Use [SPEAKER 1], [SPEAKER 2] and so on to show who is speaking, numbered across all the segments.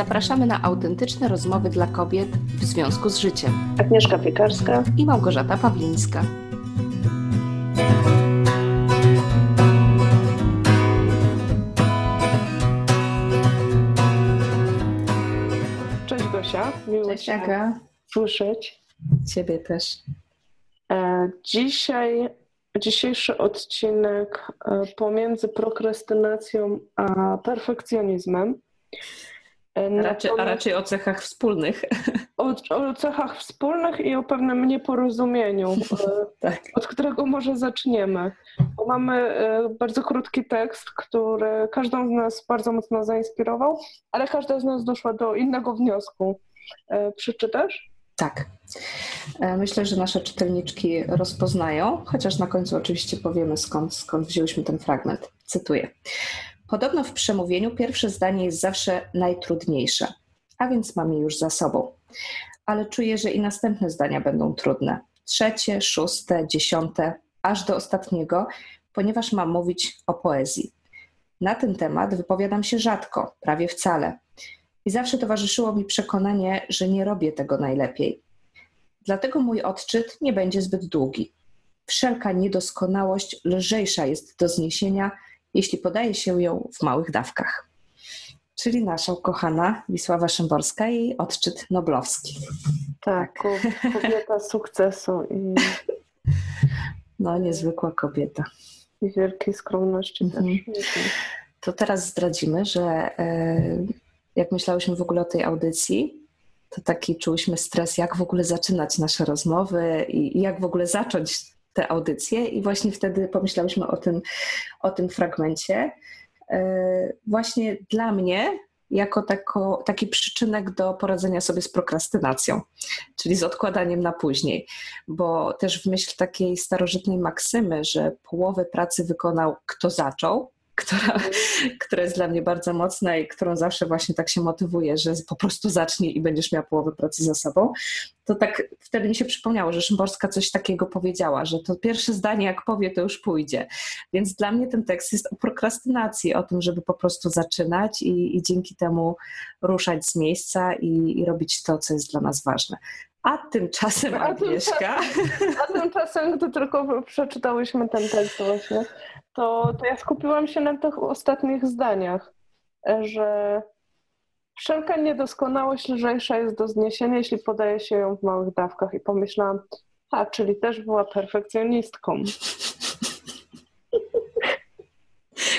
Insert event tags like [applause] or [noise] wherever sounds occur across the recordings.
[SPEAKER 1] Zapraszamy na autentyczne rozmowy dla kobiet w związku z życiem.
[SPEAKER 2] Agnieszka Piekarska
[SPEAKER 1] i Małgorzata Pawlińska.
[SPEAKER 2] Cześć Gosia, miło
[SPEAKER 1] Cześć Aga.
[SPEAKER 2] słyszeć.
[SPEAKER 1] Ciebie też.
[SPEAKER 2] E, dzisiaj, dzisiejszy odcinek e, pomiędzy prokrastynacją a perfekcjonizmem.
[SPEAKER 1] E, raczej, a raczej o cechach wspólnych. [laughs]
[SPEAKER 2] O, o, cechach wspólnych i o pewnym nieporozumieniu, [laughs] tak. od którego może zaczniemy. Bo mamy bardzo krótki tekst, który każdą z nas bardzo mocno zainspirował, ale każda z nas doszła do innego wniosku. Przeczytasz?
[SPEAKER 1] Tak. E, myślę, że nasze czytelniczki rozpoznają, chociaż na końcu oczywiście powiemy skąd, skąd wzięliśmy ten fragment. Cytuję. Podobno w przemówieniu pierwsze zdanie jest zawsze najtrudniejsze, a więc mam je już za sobą. Ale czuję, że i następne zdania będą trudne. Trzecie, szóste, dziesiąte, aż do ostatniego, ponieważ mam mówić o poezji. Na ten temat wypowiadam się rzadko, prawie wcale. I zawsze towarzyszyło mi przekonanie, że nie robię tego najlepiej. Dlatego mój odczyt nie będzie zbyt długi. Wszelka niedoskonałość lżejsza jest do zniesienia, jeśli podaje się ją w małych dawkach. Czyli nasza ukochana Wisława Szymborska i odczyt noblowski.
[SPEAKER 2] Tak, kobieta [laughs] sukcesu i...
[SPEAKER 1] No, niezwykła kobieta.
[SPEAKER 2] I wielkiej skromności mhm. też.
[SPEAKER 1] To teraz zdradzimy, że e, jak myślałyśmy w ogóle o tej audycji, to taki czułyśmy stres, jak w ogóle zaczynać nasze rozmowy i jak w ogóle zacząć tę audycję. I właśnie wtedy pomyślałyśmy o tym, o tym fragmencie. E, właśnie dla mnie, jako tako, taki przyczynek do poradzenia sobie z prokrastynacją, czyli z odkładaniem na później, bo też w myśl takiej starożytnej maksymy, że połowę pracy wykonał kto zaczął, która, [laughs] która jest dla mnie bardzo mocna i którą zawsze właśnie tak się motywuje, że po prostu zacznij i będziesz miała połowę pracy za sobą, to tak wtedy mi się przypomniało, że Szymborska coś takiego powiedziała, że to pierwsze zdanie jak powie, to już pójdzie. Więc dla mnie ten tekst jest o prokrastynacji, o tym, żeby po prostu zaczynać i, i dzięki temu ruszać z miejsca i, i robić to, co jest dla nas ważne. A tymczasem Agnieszka.
[SPEAKER 2] A tymczasem, a tymczasem gdy tylko przeczytałyśmy ten tekst właśnie, to, to ja skupiłam się na tych ostatnich zdaniach, że wszelka niedoskonałość lżejsza jest do zniesienia, jeśli podaje się ją w małych dawkach. I pomyślałam, a, czyli też była perfekcjonistką.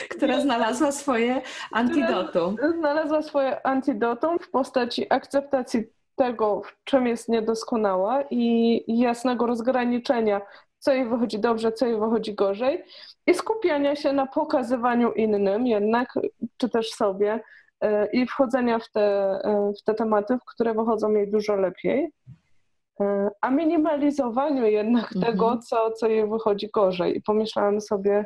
[SPEAKER 1] Która znalazła swoje antidotum.
[SPEAKER 2] Znalazła swoje antidotum w postaci akceptacji tego, w czym jest niedoskonała i jasnego rozgraniczenia, co jej wychodzi dobrze, co jej wychodzi gorzej, i skupiania się na pokazywaniu innym jednak, czy też sobie, e, i wchodzenia w te, e, w te tematy, w które wychodzą jej dużo lepiej, e, a minimalizowaniu jednak mhm. tego, co, co jej wychodzi gorzej. I pomyślałam sobie,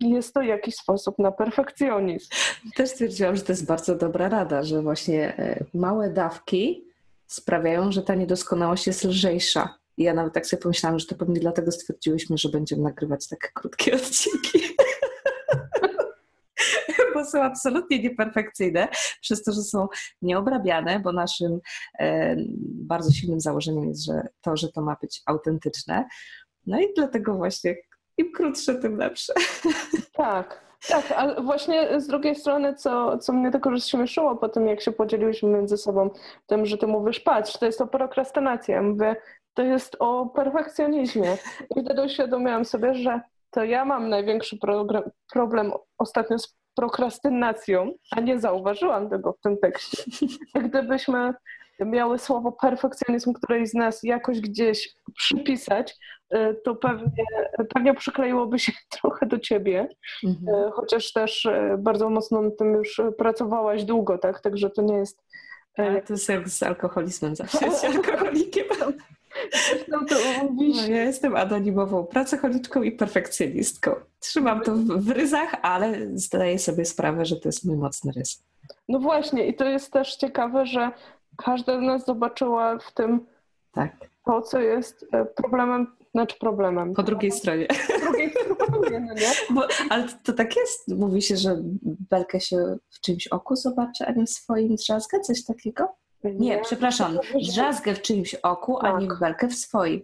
[SPEAKER 2] jest to jakiś sposób na perfekcjonizm.
[SPEAKER 1] Też stwierdziłam, że to jest bardzo dobra rada, że właśnie małe dawki sprawiają, że ta niedoskonałość jest lżejsza. I ja nawet tak sobie pomyślałam, że to pewnie dlatego stwierdziłyśmy, że będziemy nagrywać takie krótkie [laughs] odcinki. [laughs] bo są absolutnie nieperfekcyjne, przez to, że są nieobrabiane, bo naszym e, bardzo silnym założeniem jest, że to, że to ma być autentyczne. No i dlatego właśnie im krótsze, tym lepsze. [laughs]
[SPEAKER 2] Tak, tak, ale właśnie z drugiej strony, co, co mnie tylko rozśmieszyło po tym, jak się podzieliłyśmy między sobą tym, że ty mówisz, patrz, to jest to prokrastynacja. Ja mówię, to jest o perfekcjonizmie. I wtedy uświadomiłam sobie, że to ja mam największy problem ostatnio z prokrastynacją, a nie zauważyłam tego w tym tekście. Gdybyśmy miały słowo perfekcjonizm którejś z nas jakoś gdzieś przypisać, to pewnie, pewnie przykleiłoby się [laughs] trochę do ciebie, mhm. Y, chociaż też y, bardzo mocno na tym już pracowałaś długo, tak? Także to nie jest...
[SPEAKER 1] Ale to jest jak z alkoholizmem zawsze jest [laughs] alkoholikiem. No to No, ja jestem anonimową pracocholiczką i perfekcjonistką. Trzymam to w ryzach, ale zdaję sobie sprawę, że to jest mój mocny rys.
[SPEAKER 2] No właśnie i to jest też ciekawe, że każda z nas zobaczyła w tym tak. to, co jest e, problemem Znaczy problemem.
[SPEAKER 1] Po drugiej stronie. Po drugiej stronie, no nie? Bo, ale to tak jest. Mówi się, że belkę się w czymś oku zobaczy, a nie w swoim drzazgę, coś takiego? Nie, przepraszam, drzazgę w czyimś oku, tak. a nie tak. belkę w swoim.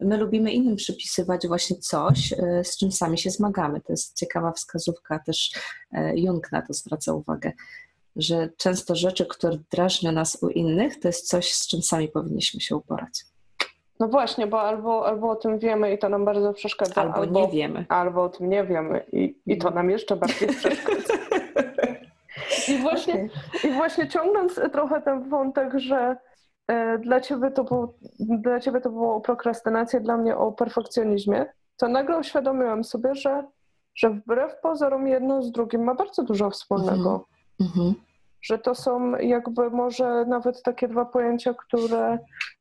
[SPEAKER 1] My lubimy innym przypisywać właśnie coś, e, z czym sami się zmagamy. To jest ciekawa wskazówka, też e, Jung na to zwraca uwagę, że często rzeczy, które drażnią nas u innych, to jest coś, z czym sami powinniśmy się uporać.
[SPEAKER 2] No właśnie, bo albo, albo o tym wiemy i to nam bardzo przeszkadza,
[SPEAKER 1] albo, albo nie wiemy.
[SPEAKER 2] Albo o tym nie wiemy i, i to nam jeszcze bardziej przeszkadza. I [laughs] właśnie, okay. I właśnie ciągnąc trochę ten wątek, że e, dla ciebie, to było, dla ciebie to było prokrastynacja, dla mnie o perfekcjonizmie, to nagle uświadomiłam sobie, że, że wbrew pozorom jedno z drugim ma bardzo dużo wspólnego. Mm -hmm że to są jakby może nawet takie dwa pojęcia, które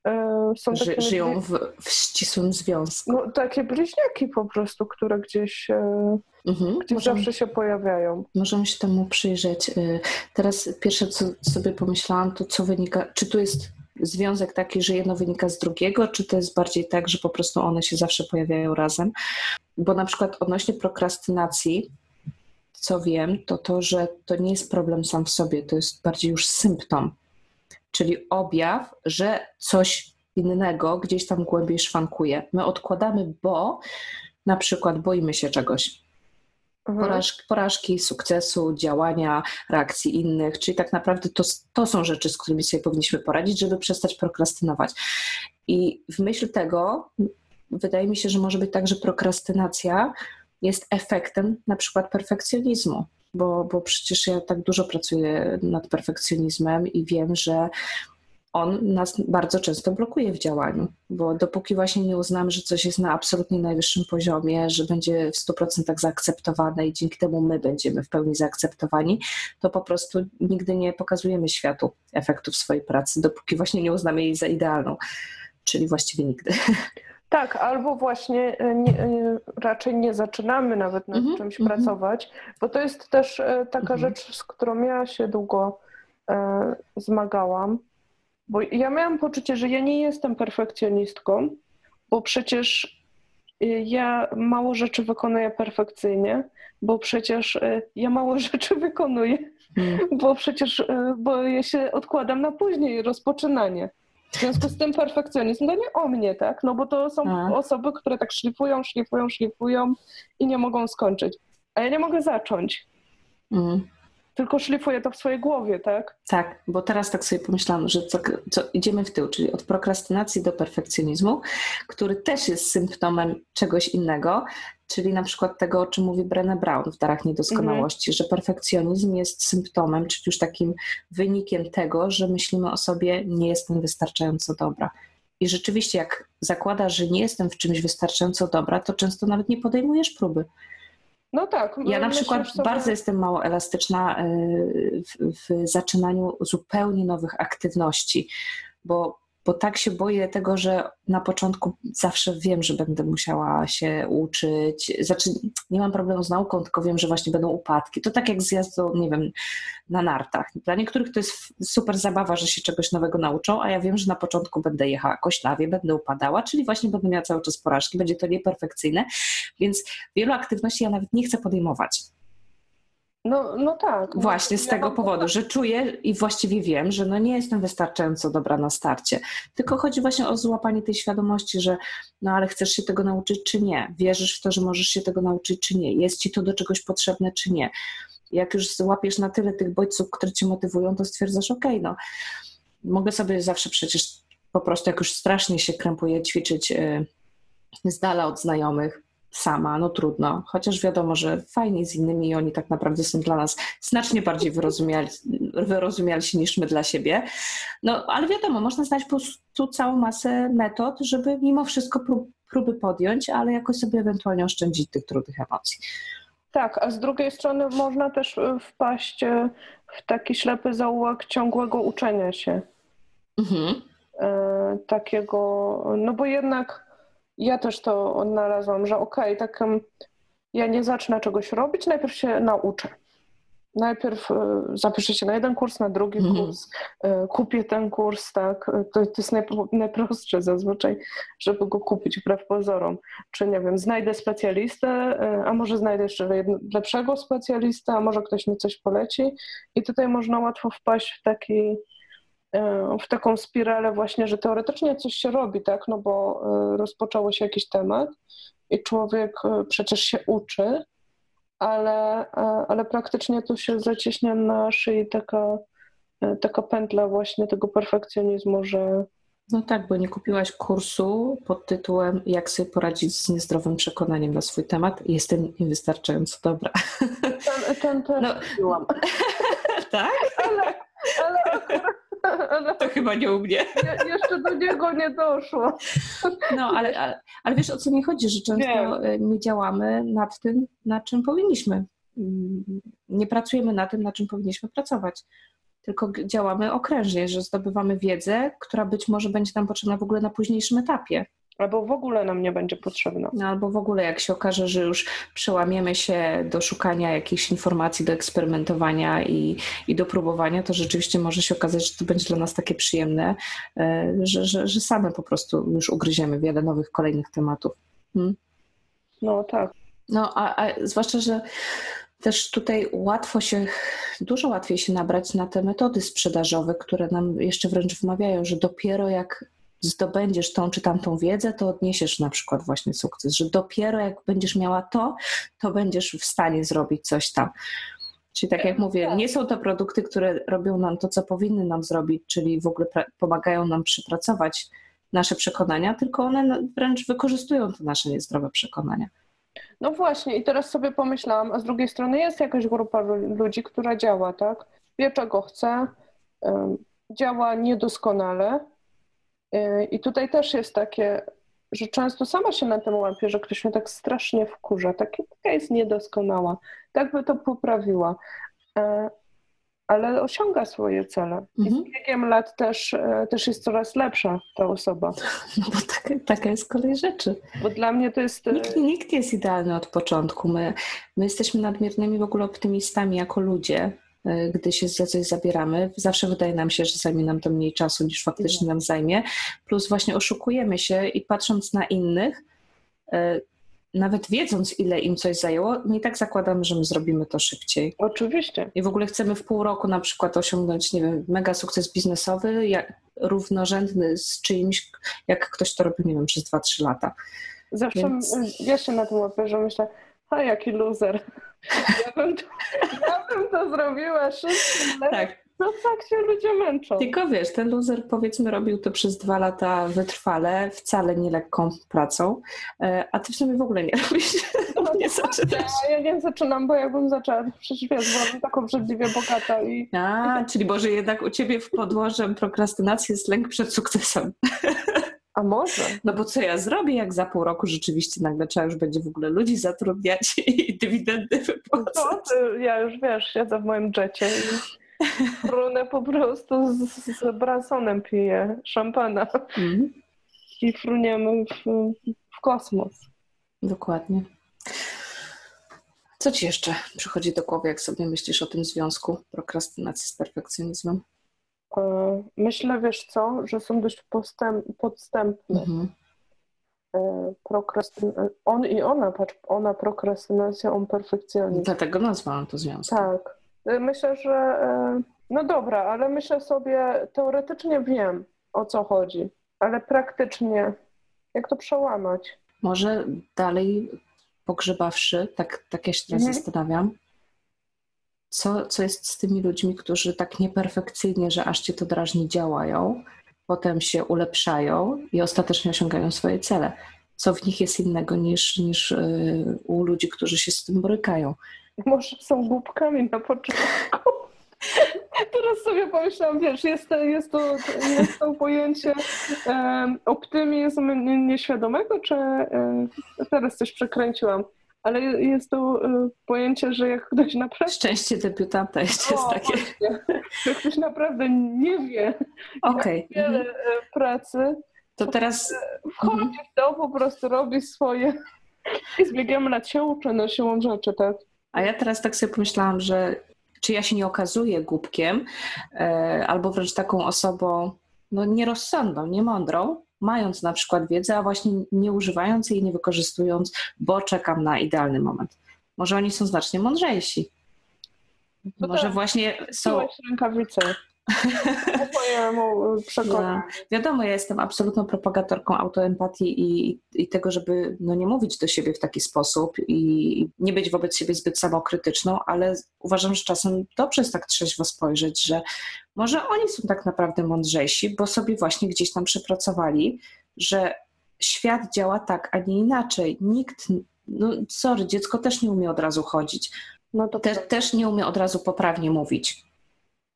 [SPEAKER 2] e, są
[SPEAKER 1] Ży, takie... Żyją w, w, ścisłym związku.
[SPEAKER 2] No, takie bliźniaki po prostu, które gdzieś, e, mhm. gdzieś możemy, zawsze się pojawiają.
[SPEAKER 1] Możemy się temu przyjrzeć. E, teraz pierwsze, co sobie pomyślałam, to co wynika, czy tu jest związek taki, że jedno wynika z drugiego, czy to jest bardziej tak, że po prostu one się zawsze pojawiają razem? Bo na przykład odnośnie prokrastynacji, co wiem, to to, że to nie jest problem sam w sobie, to jest bardziej już symptom, czyli objaw, że coś innego gdzieś tam głębiej szwankuje. My odkładamy, bo na przykład boimy się czegoś. Mhm. Porażki, porażki, sukcesu, działania, reakcji innych, czyli tak naprawdę to, to są rzeczy, z którymi sobie powinniśmy poradzić, żeby przestać prokrastynować. I w myśl tego wydaje mi się, że może być tak, że prokrastynacja jest efektem na przykład perfekcjonizmu, bo, bo przecież ja tak dużo pracuję nad perfekcjonizmem i wiem, że on nas bardzo często blokuje w działaniu, bo dopóki właśnie nie uznamy, że coś jest na absolutnie najwyższym poziomie, że będzie w 100% zaakceptowane i dzięki temu my będziemy w pełni zaakceptowani, to po prostu nigdy nie pokazujemy światu efektów swojej pracy, dopóki właśnie nie uznamy jej za idealną, czyli właściwie nigdy. [laughs]
[SPEAKER 2] Tak, albo właśnie e, nie, e, raczej nie zaczynamy nawet nad mm -hmm, czymś mm -hmm. pracować, bo to jest też e, taka mm -hmm. rzecz, z którą ja się długo e, zmagałam, bo ja miałam poczucie, że ja nie jestem perfekcjonistką, bo przecież ja mało rzeczy wykonuję perfekcyjnie, bo przecież ja mało [laughs] rzeczy wykonuję, mm. bo przecież bo ja się odkładam na później rozpoczynanie. W związku z tym perfekcjonizm to nie o mnie, tak? No bo to są A. osoby, które tak szlifują, szlifują, szlifują i nie mogą skończyć. A ja nie mogę zacząć. Mm. Tylko szlifuję to w swojej głowie, tak?
[SPEAKER 1] Tak, bo teraz tak sobie pomyślałam, że co, co, idziemy w tył, czyli od prokrastynacji do perfekcjonizmu, który też jest symptomem czegoś innego, czyli na przykład tego, o czym mówi Brené Brown w Darach Niedoskonałości, mm-hmm. że perfekcjonizm jest symptomem, czy już takim wynikiem tego, że myślimy o sobie, nie jestem wystarczająco dobra. I rzeczywiście, jak zakładasz, że nie jestem w czymś wystarczająco dobra, to często nawet nie podejmujesz próby.
[SPEAKER 2] No tak.
[SPEAKER 1] Ja na przykład sobie... bardzo jestem mało elastyczna y, w, w zaczynaniu zupełnie nowych aktywności, bo bo tak się boję tego, że na początku zawsze wiem, że będę musiała się uczyć. Znaczy, nie mam problemu z nauką, tylko wiem, że właśnie będą upadki. To tak jak zjazd, nie wiem, na nartach. Dla niektórych to jest super zabawa, że się czegoś nowego nauczą, a ja wiem, że na początku będę jechała koślawie, będę upadała, czyli właśnie będę miała cały czas porażki, będzie to nieperfekcyjne, więc wielu aktywności ja nawet nie chcę podejmować
[SPEAKER 2] no, no tak.
[SPEAKER 1] No, właśnie z tego powodu, że czuję i właściwie wiem, że no nie jestem wystarczająco dobra na starcie. Tylko chodzi właśnie o złapanie tej świadomości, że no ale chcesz się tego nauczyć czy nie? Wierzysz w to, że możesz się tego nauczyć czy nie? Jest ci to do czegoś potrzebne czy nie? Jak już złapiesz na tyle tych bodźców, które cię motywują, to stwierdzasz, okay, no mogę sobie zawsze przecież po prostu, jak już strasznie się krępuję, ćwiczyć y, z dala od znajomych, sama, no trudno. Chociaż wiadomo, że fajnie z innymi i oni tak naprawdę są dla nas znacznie bardziej wyrozumiali, wyrozumialsi niż my dla siebie. No ale wiadomo, można znaleźć po prostu całą masę metod, żeby mimo wszystko prób, próby podjąć, ale jakoś sobie ewentualnie oszczędzić tych trudnych emocji.
[SPEAKER 2] Tak, a z drugiej strony można też e, wpaść e, w taki ślepy zaułek ciągłego uczenia się. Mhm. E, takiego, no bo jednak ja też to odnalazłam, że okej, okay, tak ja nie zacznę czegoś robić, najpierw się nauczę. najpierw e, zapiszę się na jeden kurs, na drugi mhm. kurs, e, kupię ten kurs, tak, e, to, to jest najprostsze zazwyczaj, żeby go kupić wbrew pozorom. Czy nie wiem, znajdę specjalistę, a może znajdę jeszcze lepszego specjalistę, a może ktoś mi coś poleci i tutaj można łatwo wpaść w taki w taką spiralę właśnie, że teoretycznie coś się robi, tak, no bo rozpoczęło się jakiś temat i człowiek przecież się uczy, ale, e, ale praktycznie tu się zacieśnia na szyi taka, e, taka pętla właśnie tego perfekcjonizmu, że
[SPEAKER 1] no tak, bo nie kupiłaś kursu pod tytułem Jak sobie poradzić z niezdrowym przekonaniem na swój temat. Jestem niewystarczająco dobra.
[SPEAKER 2] Ten, ten też no. [laughs]
[SPEAKER 1] tak?
[SPEAKER 2] Ale, ale akurat
[SPEAKER 1] to chyba nie u mnie.
[SPEAKER 2] Je, jeszcze do niego nie doszło.
[SPEAKER 1] No, ale, ale, ale wiesz o co mi chodzi, że często nie. E, nie działamy nad tym, nad czym powinniśmy. Nie pracujemy na tym, nad czym powinniśmy pracować. Tylko działamy okrężnie, że zdobywamy wiedzę, która być może będzie nam potrzebna w ogóle na późniejszym etapie.
[SPEAKER 2] Albo w ogóle nam nie będzie potrzebna.
[SPEAKER 1] No, albo w ogóle jak się okaże, że już przełamiemy się do szukania jakichś informacji, do eksperymentowania i, i do próbowania, to rzeczywiście może się okazać, że to będzie dla nas takie przyjemne, e, że, że, że same po prostu już ugryziemy wiele nowych, kolejnych tematów. Hmm?
[SPEAKER 2] No tak.
[SPEAKER 1] No, a, a zwłaszcza, że też tutaj łatwo się, dużo łatwiej się nabrać na te metody sprzedażowe, które nam jeszcze wręcz wmawiają, że dopiero jak zdobędziesz tą czy tamtą wiedzę, to odniesiesz na przykład właśnie sukces, że dopiero jak będziesz miała to, to będziesz w stanie zrobić coś tam. Czyli tak jak mówię, nie są to produkty, które robią nam to, co powinny nam zrobić, czyli w ogóle pomagają nam przepracować nasze przekonania, tylko one wręcz wykorzystują te nasze niezdrowe przekonania.
[SPEAKER 2] No właśnie, i teraz sobie pomyślałam, a z drugiej strony jest jakaś grupa ludzi, która działa, tak? Wie, czego chce, działa niedoskonale, I tutaj też jest takie, że często sama się na tym łapię, że ktoś mnie tak strasznie wkurza, taka jest niedoskonała, tak by to poprawiła, y, ale osiąga swoje cele. I z mhm. biegiem lat też, y, też jest coraz lepsza ta osoba. [laughs]
[SPEAKER 1] No bo taka, taka jest kolej rzeczy.
[SPEAKER 2] Bo dla mnie to jest...
[SPEAKER 1] Nikt, nikt jest idealny od początku. My, my jesteśmy nadmiernymi w ogóle optymistami jako ludzie E, gdy się za coś zabieramy. Zawsze wydaje nam się, że zajmie nam to mniej czasu niż faktycznie mhm. nam zajmie. Plus właśnie oszukujemy się i patrząc na innych, e, nawet wiedząc, ile im coś zajęło, my i tak zakładamy, że my zrobimy to szybciej.
[SPEAKER 2] Oczywiście.
[SPEAKER 1] I w ogóle chcemy w pół roku na przykład osiągnąć, nie wiem, mega sukces biznesowy, jak, równorzędny z czyimś, jak ktoś to robi, nie wiem, przez 2-3 lata.
[SPEAKER 2] Zawsze Więc... ja się na tym łapię, że myślę, a jaki loser. Ja bym to, ja bym to zrobiła szybko. Tak. No tak się ludzie męczą.
[SPEAKER 1] Tylko wiesz, ten loser powiedzmy robił to przez dwa lata wytrwale, wcale nie lekką pracą, e, a ty w sumie w ogóle nie [laughs] robisz. No, nie zaczynasz.
[SPEAKER 2] Ja, ja nie zaczynam, bo jakbym zaczęła, przecież wiesz, byłabym taką obrzydliwie bogata. I...
[SPEAKER 1] A, czyli może jednak u ciebie w podłożem prokrastynacji jest lęk przed sukcesem.
[SPEAKER 2] A może?
[SPEAKER 1] No bo co ja zrobię, jak za pół roku rzeczywiście nagle trzeba już będzie w ogóle ludzi zatrudniać i dywidendy wypłacać?
[SPEAKER 2] No, ja już wiesz, siedzę w moim jecie i frunę po prostu z, z bransonem piję szampana mm. i fruniemy w, w kosmos.
[SPEAKER 1] Dokładnie. Co ci jeszcze przychodzi do głowy, jak sobie myślisz o tym związku prokrastynacji z perfekcjonizmem?
[SPEAKER 2] E, myślę, wiesz co, że są dość postęp, podstępne. Mhm. E, Prokrastyn... On i ona, patrz, ona prokrastynacja, on perfekcjonizm.
[SPEAKER 1] Dlatego nazwałam to związkiem.
[SPEAKER 2] Tak. E, myślę, że no dobra, ale myślę sobie, teoretycznie wiem, o co chodzi, ale praktycznie, jak to przełamać?
[SPEAKER 1] Może dalej pogrzebawszy, tak, tak ja się teraz mhm. zastanawiam, co, co jest z tymi ludźmi, którzy tak nieperfekcyjnie, że aż cię to drażni, działają, potem się ulepszają i ostatecznie osiągają swoje cele. Co w nich jest innego niż, niż yy, u ludzi, którzy się z tym borykają?
[SPEAKER 2] Może są głupkami na początku. [laughs] Teraz sobie pomyślałam, wiesz, jest, jest, to, jest to pojęcie um, optymizmu nieświadomego, czy um, teraz coś przekręciłam? Ale jest to y, pojęcie, że jak ktoś naprawdę...
[SPEAKER 1] Szczęście debiutanta jeszcze jest takie.
[SPEAKER 2] Jak ktoś naprawdę nie wie, okay. jak wiele mhm. Y, pracy,
[SPEAKER 1] to teraz...
[SPEAKER 2] Wchodzi mhm. w to, po prostu robi swoje i z biegiem lat się uczy, no siłą rzeczy, tak?
[SPEAKER 1] A ja teraz tak sobie pomyślałam, że czy ja się nie okazuję głupkiem, e, albo wręcz taką osobą no, nierozsądną, niemądrą, mając na przykład wiedzę, a właśnie nie używając jej, nie wykorzystując, bo czekam na idealny moment. Może oni są znacznie mądrzejsi.
[SPEAKER 2] To
[SPEAKER 1] Może
[SPEAKER 2] tak,
[SPEAKER 1] właśnie są.
[SPEAKER 2] rękawice. Mojemu przekonaniu.
[SPEAKER 1] Ja, wiadomo, ja jestem absolutną propagatorką autoempatii i, i tego, żeby no, nie mówić do siebie w taki sposób i nie być wobec siebie zbyt samokrytyczną, ale uważam, że czasem dobrze jest tak trzeźwo spojrzeć, że może oni są tak naprawdę mądrzejsi, bo sobie właśnie gdzieś tam przepracowali, że świat działa tak, a nie inaczej. Nikt, no sorry, dziecko też nie umie od razu chodzić. No to Te, też nie umie od razu poprawnie mówić.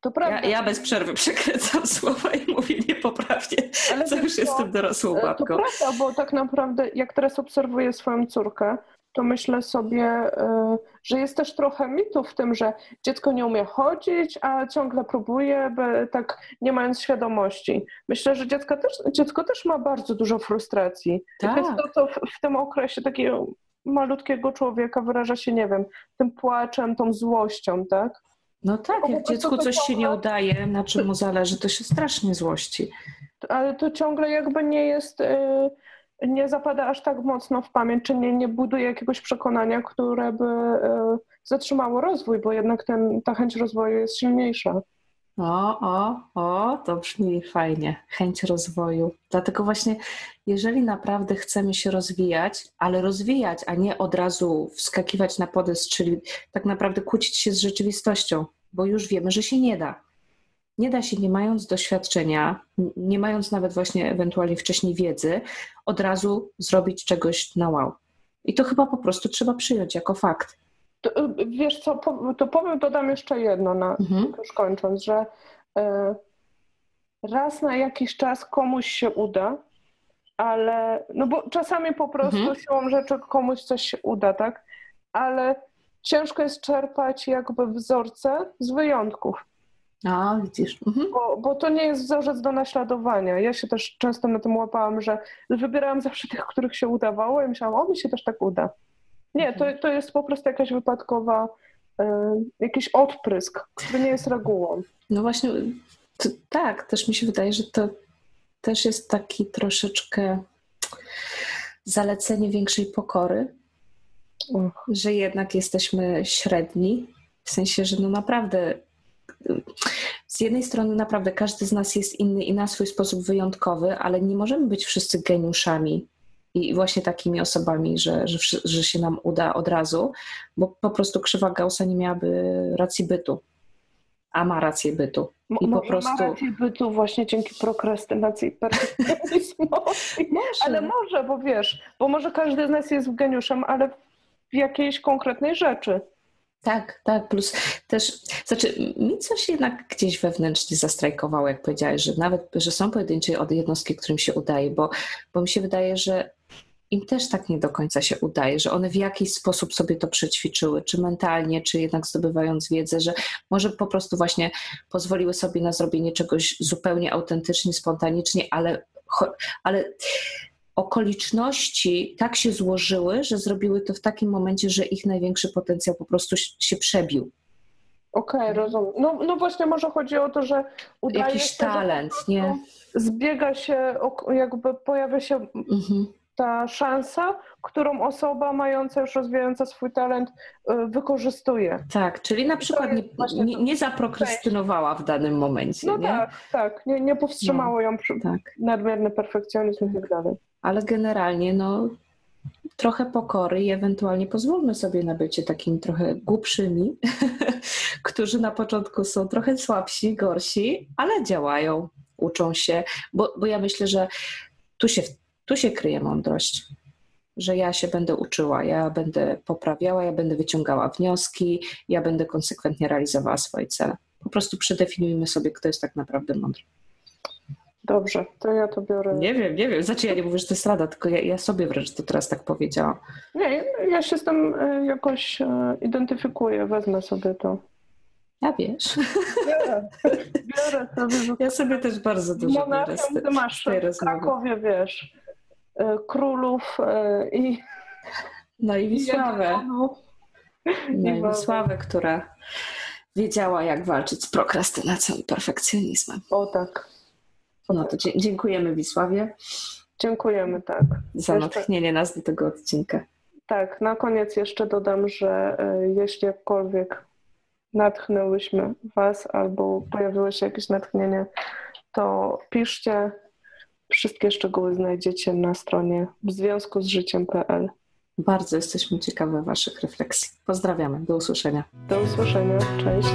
[SPEAKER 1] To prawda. Ja, ja bez przerwy przekręcam [laughs] słowa i mówię niepoprawnie, Ale co już jestem dorosłą
[SPEAKER 2] babką. To prawda, bo tak naprawdę jak teraz obserwuję swoją córkę, to myślę sobie, e, że jest też trochę mitu w tym, że dziecko nie umie chodzić, a ciągle próbuje, tak nie mając świadomości. Myślę, że dziecko też, dziecko też ma bardzo dużo frustracji. Tak. Więc to, to w, w tym okresie takiego malutkiego człowieka wyraża się, nie wiem, tym płaczem, tą złością, tak?
[SPEAKER 1] No tak, jak dziecku coś się nie udaje, na czym mu zależy, to się strasznie złości.
[SPEAKER 2] Ale to ciągle jakby nie jest, y, nie zapada aż tak mocno w pamięć, czy nie, nie buduje jakiegoś przekonania, które by y, zatrzymało rozwój, bo jednak ten, ta chęć rozwoju jest silniejsza.
[SPEAKER 1] O, o, o, to brzmi fajnie. Chęć rozwoju. Dlatego właśnie, jeżeli naprawdę chcemy się rozwijać, ale rozwijać, a nie od razu wskakiwać na podest, czyli tak naprawdę kłócić się z rzeczywistością, bo już wiemy, że się nie da. Nie da się, nie mając doświadczenia, nie mając nawet właśnie ewentualnie wcześniej wiedzy, od razu zrobić czegoś na wow. I to chyba po prostu trzeba przyjąć jako fakt.
[SPEAKER 2] To, y, wiesz co, to powiem, dodam jeszcze jedno, na, mhm. już kończąc, że y, raz na jakiś czas komuś się uda, ale, no bo czasami po prostu mhm. siłą rzeczy komuś coś się uda, tak? Ale ciężko jest czerpać jakby wzorce z wyjątków.
[SPEAKER 1] A, widzisz. Mhm.
[SPEAKER 2] Bo, bo, to nie jest wzorzec do naśladowania. Ja się też często na tym łapałam, że wybierałam zawsze tych, których się udawało i myślałam, o mi się też tak uda. Nie, to, to jest po prostu jakaś wypadkowa, y, jakiś odprysk, który nie jest regułą.
[SPEAKER 1] No właśnie, to, tak, też mi się wydaje, że to też jest taki troszeczkę zalecenie większej pokory, że jednak jesteśmy średni, w sensie, że no naprawdę z jednej strony naprawdę każdy z nas jest inny i na swój sposób wyjątkowy, ale nie możemy być wszyscy geniuszami i właśnie takimi osobami, że, że, że się nam uda od razu, bo po prostu krzywa Gaussa nie miałaby racji bytu, a ma rację bytu.
[SPEAKER 2] I może po prostu... ma rację bytu właśnie dzięki prokrastynacji i perfekcjonizmowi. [laughs] ale może, bo wiesz, bo może każdy z nas jest geniuszem, ale w jakiejś konkretnej rzeczy.
[SPEAKER 1] Tak, tak, plus też, znaczy mi coś jednak gdzieś wewnętrznie zastrajkowało, jak powiedziałeś, że nawet, że są pojedyncze jednostki, którym się udaje, bo, bo mi się wydaje, że im też tak nie do końca się udaje, że one w jakiś sposób sobie to przećwiczyły, czy mentalnie, czy jednak zdobywając wiedzę, że może po prostu właśnie pozwoliły sobie na zrobienie czegoś zupełnie autentycznie, spontanicznie, ale, ale okoliczności tak się złożyły, że zrobiły to w takim momencie, że ich największy potencjał po prostu się przebił.
[SPEAKER 2] Okej, okay, rozumiem. No, no właśnie może chodzi o to, że
[SPEAKER 1] udaje Jakiś się, talent, nie?
[SPEAKER 2] Zbiega się, jakby pojawia się mhm ta szansa, którą osoba mająca już rozwijająca swój talent y, wykorzystuje.
[SPEAKER 1] Tak, czyli na przykład nie, nie, nie zaprokrastynowała w danym momencie.
[SPEAKER 2] No
[SPEAKER 1] nie?
[SPEAKER 2] tak, tak. Nie, nie powstrzymało no, ją przy tak. nadmierny perfekcjonizm i tak dalej.
[SPEAKER 1] Ale generalnie no trochę pokory i ewentualnie pozwólmy sobie na bycie takimi trochę głupszymi, [laughs] którzy na początku są trochę słabsi, gorsi, ale działają, uczą się, bo, bo ja myślę, że tu się tu się kryje mądrość, że ja się będę uczyła, ja będę poprawiała, ja będę wyciągała wnioski, ja będę konsekwentnie realizowała swoje cele. Po prostu przedefiniujmy sobie, kto jest tak naprawdę mądry.
[SPEAKER 2] Dobrze, to ja to biorę.
[SPEAKER 1] Nie wiem, nie wiem. Znaczy ja nie mówię, że to jest rada, tylko ja, ja sobie wręcz to teraz tak powiedziałam.
[SPEAKER 2] Nie, ja się z tym e, jakoś e, identyfikuję, wezmę sobie to.
[SPEAKER 1] Ja wiesz. Biorę, [laughs] biorę sobie. Ja sobie też bardzo dużo biorę z,
[SPEAKER 2] ty masz w Krakowie, wiesz, E, królów i.
[SPEAKER 1] No i Wisławę. No i Wisławę, która wiedziała, jak walczyć z prokrastynacją i perfekcjonizmem.
[SPEAKER 3] O tak.
[SPEAKER 1] No to dziękujemy Wisławie.
[SPEAKER 3] Dziękujemy, tak.
[SPEAKER 1] Za jeszcze... natchnienie nas do tego odcinka.
[SPEAKER 3] Tak, na koniec jeszcze dodam, że y, jeśli jakkolwiek natchnęłyśmy Was albo pojawiło się jakieś natchnienie, to piszcie. Wszystkie szczegóły znajdziecie na stronie w związku z życiem.pl.
[SPEAKER 1] Bardzo jesteśmy ciekawe Waszych refleksji. Pozdrawiamy. Do usłyszenia.
[SPEAKER 3] Do usłyszenia. Cześć.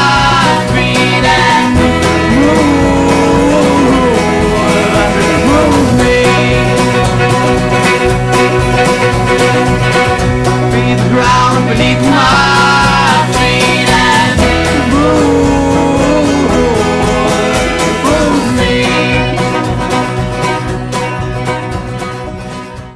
[SPEAKER 3] bonito mais.